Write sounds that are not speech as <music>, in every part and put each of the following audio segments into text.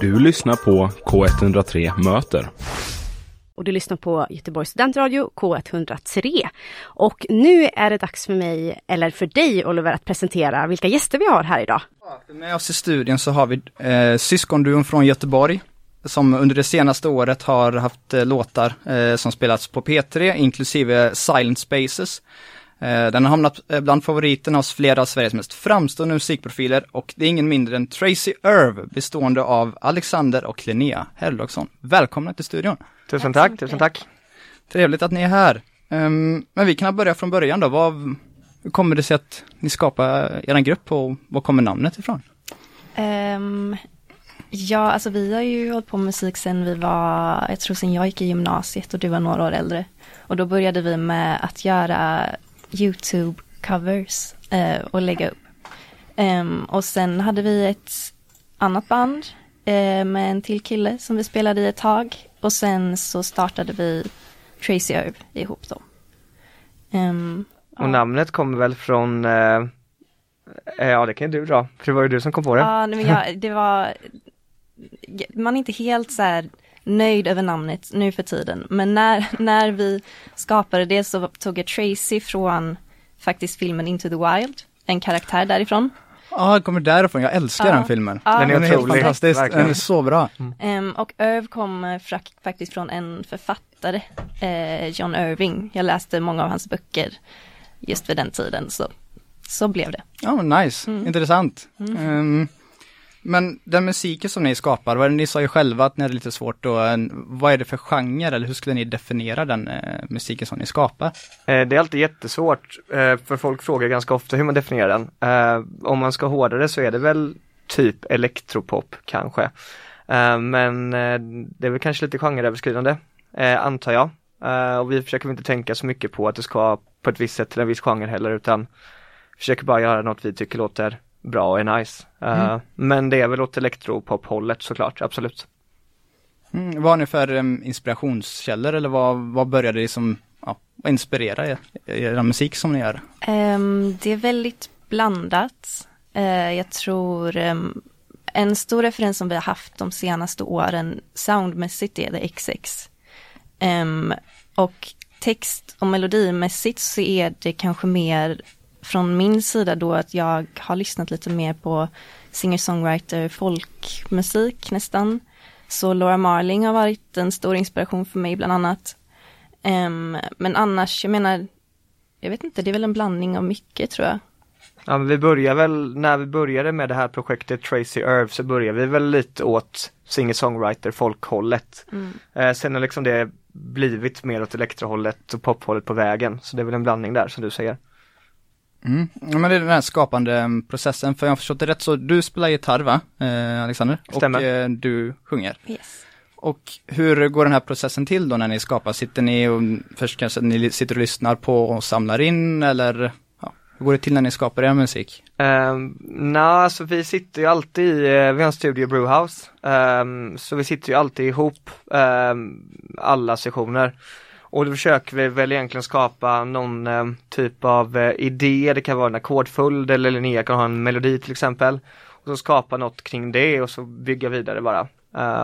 Du lyssnar på K103 Möter. Och du lyssnar på Göteborgs studentradio K103. Och nu är det dags för mig, eller för dig Oliver, att presentera vilka gäster vi har här idag. Med oss i studion så har vi eh, syskonduon från Göteborg som under det senaste året har haft eh, låtar eh, som spelats på P3 inklusive Silent Spaces. Eh, den har hamnat eh, bland favoriterna hos flera av Sveriges mest framstående musikprofiler och det är ingen mindre än Tracy Irv bestående av Alexander och Linnea Herlogsson. Välkomna till studion! Tusen tack, tusen tack! Trevligt att ni är här! Um, men vi kan börja från början då. Vad, hur kommer det sig att ni skapar er grupp och var kommer namnet ifrån? Um, ja, alltså vi har ju hållit på med musik sen vi var, jag tror sen jag gick i gymnasiet och du var några år äldre. Och då började vi med att göra YouTube-covers uh, och lägga upp. Um, och sen hade vi ett annat band uh, med en till kille som vi spelade i ett tag. Och sen så startade vi Tracy Irv ihop då. Um, och namnet kommer väl från uh, Ja det kan ju du dra, för det var ju du som kom på det. Ja, men jag, det var Man är inte helt så här nöjd över namnet nu för tiden. Men när, när vi skapade det så tog jag Tracy från faktiskt filmen Into the Wild, en karaktär därifrån. Ja, den kommer därifrån. Jag älskar Ja. den filmen. Ja. Den är, Den är helt otrolig, fantastisk. verkligen. Den är så bra. Ehm, och Irv kom fra- faktiskt från en författare, eh, John Irving. Jag läste många av hans böcker just vid den tiden, så, så blev det. Ja, men nice. Mm. Intressant. Ehm, men den musiken som ni skapar, vad är det, ni sa ju själva att ni hade lite svårt då, vad är det för genre eller hur skulle ni definiera den eh, musiken som ni skapar? Eh, Det är alltid jättesvårt, eh, för folk frågar ganska ofta hur man definierar den. Eh, Om man ska hårdare så är det väl typ elektropop kanske. Eh, Men eh, det är väl kanske lite genreöverskridande, eh, antar jag. Eh, Och vi försöker inte tänka så mycket på att det ska på ett visst sätt till en viss genre heller utan försöker bara göra något vi tycker låter bra och är nice. Eh, Men det är väl åt elektropop-hållet såklart, absolut. Mm, vad har ni för inspirationskällor eller vad, vad började det som, ja, vad inspirerar er, er musik som ni gör? Ehm, det är väldigt blandat. Eh, jag tror ehm, en stor referens som vi har haft de senaste åren soundmässigt är det XX. Och text och melodimässigt så är det kanske mer från min sida då att jag har lyssnat lite mer på singer-songwriter, folkmusik nästan. Så Laura Marling har varit en stor inspiration för mig bland annat. Ehm, men annars, jag menar, jag vet inte, det är väl en blandning av mycket tror jag. Ja, men vi börjar väl, när vi började med det här projektet Tracy Irv så började vi väl lite åt singer-songwriter folkhållet. Eh, sen har liksom det blivit mer åt elektrohållet och pophållet på vägen. Så det är väl en blandning där som du säger. Mm. Ja, men det är den här skapande em, processen, för jag har förstått det rätt så du spelar gitarr va, eh, Alexander? Stämmer. Och eh, du sjunger. Yes. Och hur går den här processen till då när ni skapar? Sitter ni och först kanske ni sitter och lyssnar på och samlar in eller ja, hur går det till när ni skapar er musik? Um, Nej, alltså vi sitter ju alltid i, eh, vi har en studio i Brewhouse, Ehm, så vi sitter ju alltid ihop ehm, alla sessioner. Och då försöker vi väl egentligen skapa någon eh, typ av eh, idé, det kan vara en ackordföljd eller Linnea kan ha en melodi till exempel. Och så skapa något kring det och så bygga vidare bara.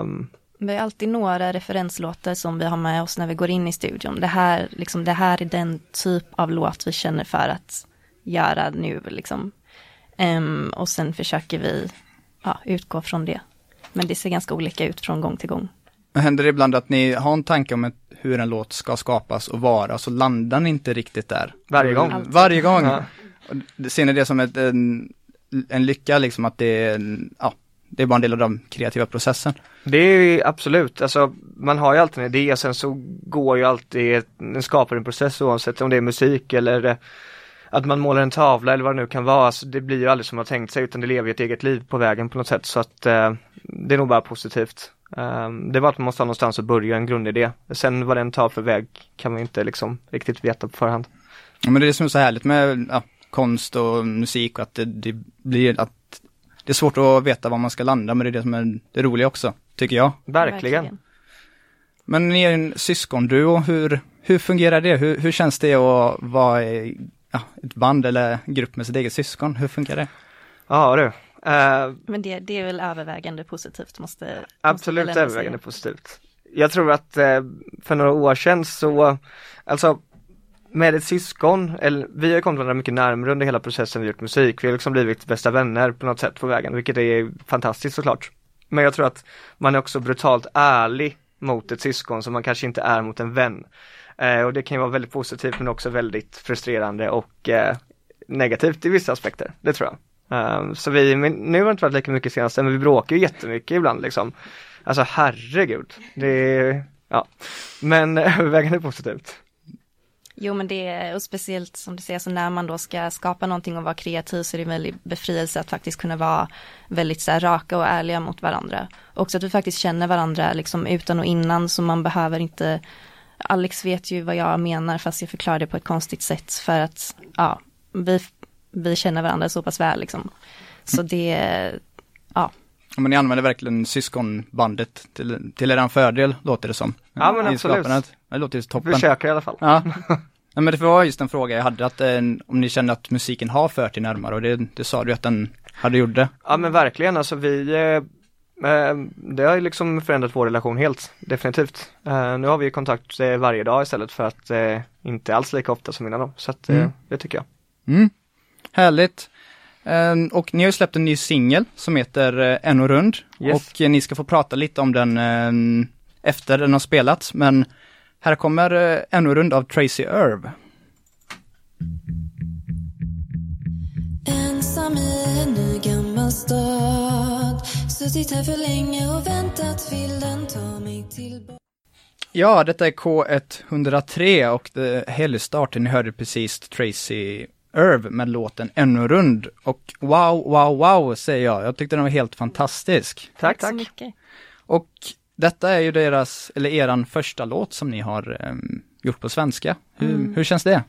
Um... Vi har alltid några referenslåtar som vi har med oss när vi går in i studion. Det här, liksom, det här är den typ av låt vi känner för att göra nu liksom. Um, och sen försöker vi ja, utgå från det. Men det ser ganska olika ut från gång till gång. Händer det ibland att ni har en tanke om ett, hur en låt ska skapas och vara, så landar ni inte riktigt där? Varje gång. Alltid. Varje gång! Ja. Ser ni det som ett, en, en lycka liksom att det är, en- ja, det är bara en del av den kreativa processen? Det är ju absolut, alltså man har ju alltid en idé, sen så går ju alltid en skapande process oavsett om det är musik eller eh, att man målar en tavla eller vad det nu kan vara. Alltså, det blir ju aldrig som man tänkt sig utan det lever ju ett eget liv på vägen på något sätt så att eh, det är nog bara positivt. Eh, det bara att man måste ha någonstans att börja, en grundidé. Sen vad den tar för väg kan man inte liksom riktigt veta på förhand. Ja, men det är det som är så härligt med ja, konst och musik och att det, det blir att det är svårt att veta var man ska landa, men det är det som är det roliga också, tycker jag. Verkligen. Men ni är en syskonduo, hur, hur fungerar det? Hur, hur känns det att vara i ja, ett band eller grupp med sitt eget syskon? Hur funkar det? Ja du, Uh, Men det, det är väl övervägande positivt, måste Absolut måste övervägande positivt. Jag tror att eh, för några år sedan så, alltså med ett syskon, eller vi har kommit varandra mycket närmare under hela processen vi gjort musik. Vi har liksom blivit bästa vänner på något sätt på vägen, vilket är fantastiskt såklart. Men jag tror att man är också brutalt ärlig mot ett syskon som man kanske inte är mot en vän. Eh, och det kan ju vara väldigt positivt men också väldigt frustrerande och eh, negativt i vissa aspekter, det tror jag. Um, så vi, nu har det inte varit lika mycket senaste, men vi bråkar ju jättemycket ibland liksom. Alltså herregud, det är, ja. Men <laughs> övervägande positivt. Jo men det är, och speciellt som du säger, så när man då ska skapa någonting och vara kreativ så är det en väldig befrielse att faktiskt kunna vara väldigt så här, raka och ärliga mot varandra. Också att vi faktiskt känner varandra liksom utan och innan så man behöver inte Alex vet ju vad jag menar fast jag förklarar det på ett konstigt sätt för att ja, vi, vi känner varandra så pass väl liksom. Så det, ja. Men ni använder verkligen syskonbandet till, till eran fördel, låter det som. Ja men absolut. Det låter ju toppen. Försöker i alla fall. Ja. ja. men det var just en fråga jag hade, att eh, om ni kände att musiken har fört er närmare och det, det sa du att den hade gjort det. Ja men verkligen, alltså vi eh, eh det har ju liksom förändrat vår relation helt, definitivt. Eh, nu har vi kontakt eh, varje dag istället för att inte alls lika ofta som innan då, så att mm. det tycker jag. Mm. Härligt. Ehm, och ni har ju släppt en ny singel som heter eh, En och rund. Yes. Och ni ska få prata lite om den ehm, efter den har spelats. Men här kommer eh, En och rund av Tracy Irv. Ensam i en ny gammal stad Suttit här för länge och väntat vill den ta mig tillbaka Ja, detta är K103 och helgstarten. Ni hörde precis Tracy Irv med låten Ännu rund. Och wow, wow, wow säger jag. Jag tyckte den var helt fantastisk. Tack, tack. så mycket. Och detta är ju deras, eller eran första låt som ni har um, gjort på svenska. Hur, mm. hur känns det?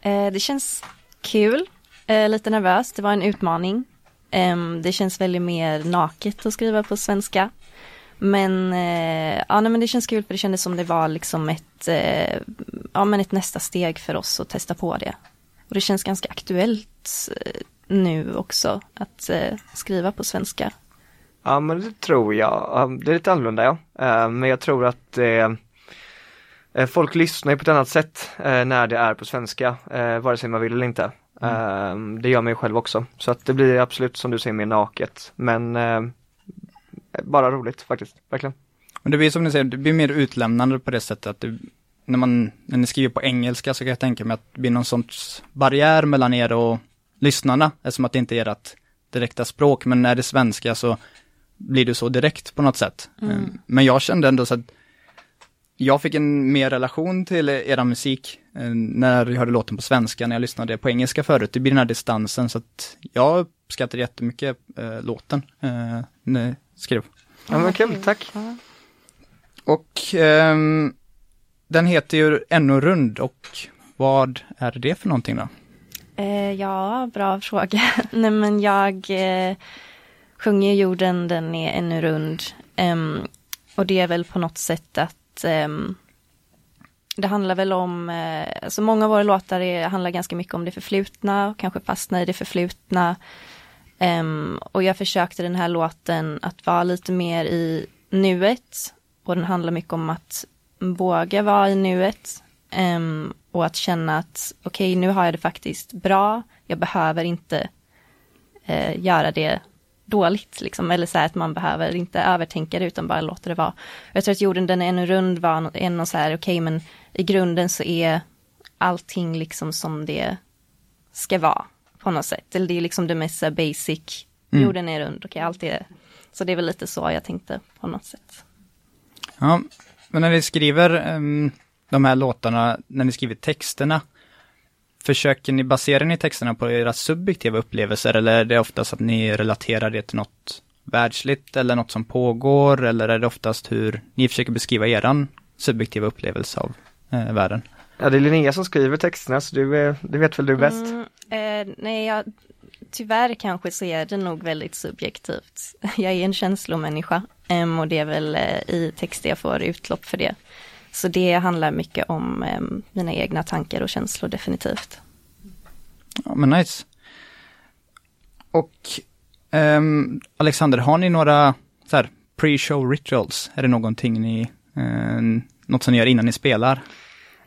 Eh, det känns kul, eh, lite nervöst. Det var en utmaning. Eh, det känns väldigt mer naket att skriva på svenska. Men, eh, ja, nej, men det känns kul för det kändes som det var liksom ett, eh, ja, men ett nästa steg för oss att testa på det. Och det känns ganska aktuellt eh, nu också att eh, skriva på svenska. Ja men det tror jag. Det är lite annorlunda ja. Eh, men jag tror att folk lyssnar på ett annat sätt när det är på svenska, vare sig man vill eller inte. Mm. Det gör mig själv också. Så att det blir absolut som du säger mer naket. Men bara roligt faktiskt, verkligen. Men det blir som ni säger, det blir mer utlämnande på det sättet att det när, man, när ni skriver på engelska så kan jag tänka mig att det blir någon sorts barriär mellan er och lyssnarna, eftersom att det inte är ert direkta språk, men när det är svenska så blir det så direkt på något sätt. Mm. Ehm, men jag kände ändå så att jag fick en mer relation till era musik eh, när jag hörde låten på svenska, när jag lyssnade på engelska förut. Det blir den här distansen, så att jag uppskattar jättemycket äh, låten när jag skrev. Ja men kul, tack. Och ähm, den heter ju Ännu rund och vad är det för någonting då? Eh, ja, bra fråga. <laughs> Nej men jag eh, sjunger jorden, den är ännu rund. Um, och det är väl på något sätt att um, det handlar väl om, eh, alltså många av våra låtar är, handlar ganska mycket om det förflutna, kanske fastna i det förflutna. Um, och jag försökte den här låten att vara lite mer i nuet. Och den handlar mycket om att våga vara i nuet um, och att känna att okej, okay, nu har jag det faktiskt bra. Jag behöver inte uh, göra det dåligt, liksom. eller så här att man behöver inte övertänka det utan bara låta det vara. Jag tror att jorden den är ännu rund var en och så här, okej, okay, men i grunden så är allting liksom som det ska vara på något sätt. Eller det är liksom det mest basic. Mm. Jorden är rund, okej, okay, allt är... Så det är väl lite så jag tänkte på något sätt. Ja, men när ni skriver um, de här låtarna, när ni skriver texterna, försöker ni basera ni texterna på era subjektiva upplevelser eller är det oftast att ni relaterar det till något världsligt eller något som pågår eller är det oftast hur ni försöker beskriva eran subjektiva upplevelse av eh, världen? Ja, det är Linnea som skriver texterna så du, det vet väl du bäst? Mm, eh, nej, jag, tyvärr kanske så är det nog väldigt subjektivt. <laughs> Jag är en känslomänniska um, och det är väl uh, i texter jag får utlopp för det. Så det handlar mycket om um, mina egna tankar och känslor definitivt. Ja men nice. Och um, Alexander, har ni några pre-show rituals? Är det någonting ni, eh, något som ni gör innan ni spelar?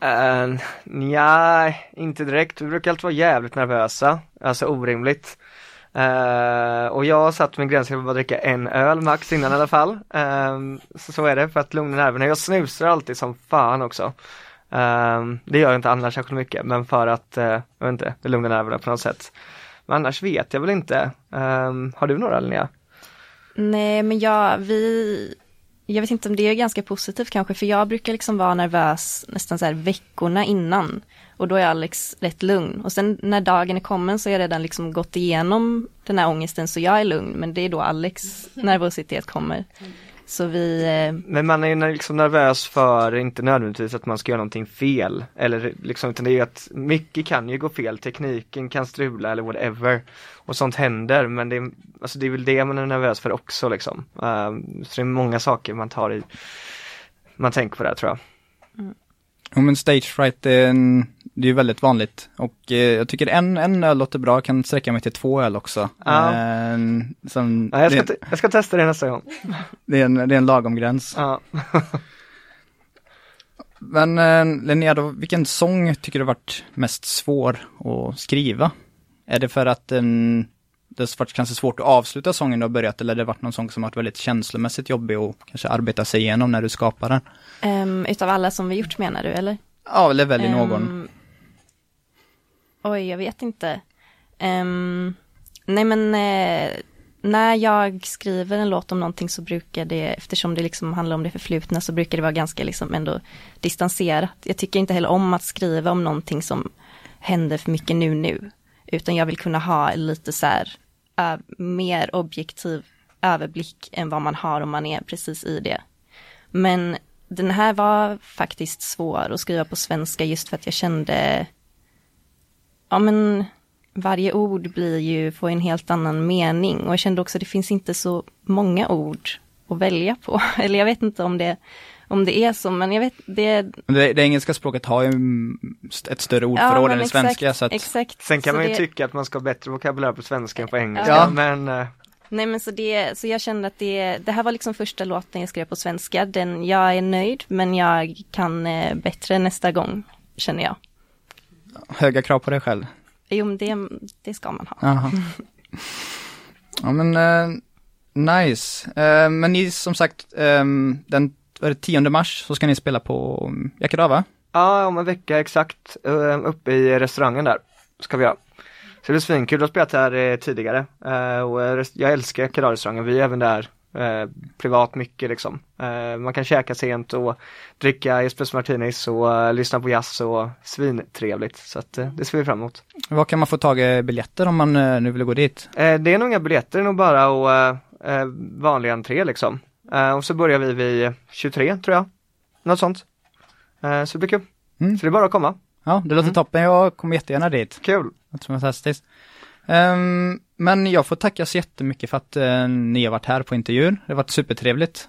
Ehm, uh, nja, inte direkt. Vi brukar alltid vara jävligt nervösa, alltså orimligt. Uh, och jag satt min gräns till att bara dricka en öl max innan i alla fall. Uh, så, så är det för att lugna nerverna. Jag snusar alltid som fan också. Uh, det gör jag inte annars särskilt mycket men för att, uh, jag vet inte, det lugnar nerverna på något sätt. Men annars vet jag väl inte. Har du några Linnea? Nej, men jag, vi, jag vet inte om det är ganska positivt kanske, för jag brukar liksom vara nervös nästan så här veckorna innan. Och då är Alex rätt lugn. Och sen när dagen är kommen så har jag redan liksom gått igenom den här ångesten så jag är lugn. Men det är då Alex nervositet kommer. Så vi... Eh... Men man är ju liksom nervös för, inte nödvändigtvis att man ska göra någonting fel. Eller liksom, utan det är ju att mycket kan ju gå fel, tekniken kan strula eller whatever. Och sånt händer, men det är, alltså det är väl det man är nervös för också liksom. Uh, så det är många saker man tar i, man tänker på det här, tror jag. Mm. Jo men stage fright, det är, en, det är väldigt vanligt. Och eh, jag tycker en, en öl låter bra, kan sträcka mig till två öl också. Ja. Eh, som, ja, jag, ska det, jag ska testa det nästa gång. <laughs> Det är en, det är en lagom gräns. Ja. <laughs> men eh, Linnea, då, vilken sång tycker du varit mest svår att skriva? Är det för att den, det har varit kanske svårt att avsluta sången du har börjat eller har det varit någon sång som varit väldigt känslomässigt jobbig att kanske arbeta sig igenom när du skapar den? Um, utav alla som vi gjort menar du eller? Ja, eller välj någon. Oj, jag vet inte. Um, nej men eh, när jag skriver en låt om någonting så brukar det, eftersom det liksom handlar om det förflutna, så brukar det vara ganska liksom ändå distanserat. Jag tycker inte heller om att skriva om någonting som händer för mycket nu nu. Utan jag vill kunna ha lite så här, uh, mer objektiv överblick än vad man har om man är precis i det. Men den här var faktiskt svår att skriva på svenska just för att jag kände, ja men varje ord blir ju, får en helt annan mening och jag kände också att det finns inte så många ord att välja på. <laughs> Eller jag vet inte om det, om det är så, men jag vet, det... Det, det engelska språket har ju ett större ordförråd ja, än det svenska. Så att... exakt. Sen kan så man ju det... tycka att man ska ha bättre vokabulär på svenska än på engelska, ja. men uh... Nej men så det, så jag kände att det, det här var liksom första låten jag skrev på svenska. Den, jag är nöjd men jag kan eh, bättre nästa gång, känner jag. Höga krav på dig själv? Jo men det, det ska man ha. Aha. <laughs> ja men uh, nice. Uh, men ni som sagt, um, den är det 10 mars så ska ni spela på Yakadava? Ja, om en vecka exakt, uh, uppe i restaurangen där ska vi göra. Så det blir svinkul, du har spelat här eh, tidigare eh, och jag älskar Kadar-restaurangen, vi är även där eh, privat mycket liksom. Eh, man kan käka sent och dricka espresso martinis och uh, lyssna på jazz och svintrevligt. Så att uh, det ser vi fram emot. Var kan man få tag i biljetter om man uh, nu vill gå dit? det är nog inga biljetter, det är nog bara och, vanlig entré liksom. och så börjar vi vid 23 tror jag. Något sånt. så det blir kul. Mm. Så det är bara att komma. Ja, det låter mm. toppen. Jag kommer jättegärna dit. Kul. Det fantastiskt. Um, men jag får tacka så jättemycket för att eh, ni har varit här på intervjun. Det har varit supertrevligt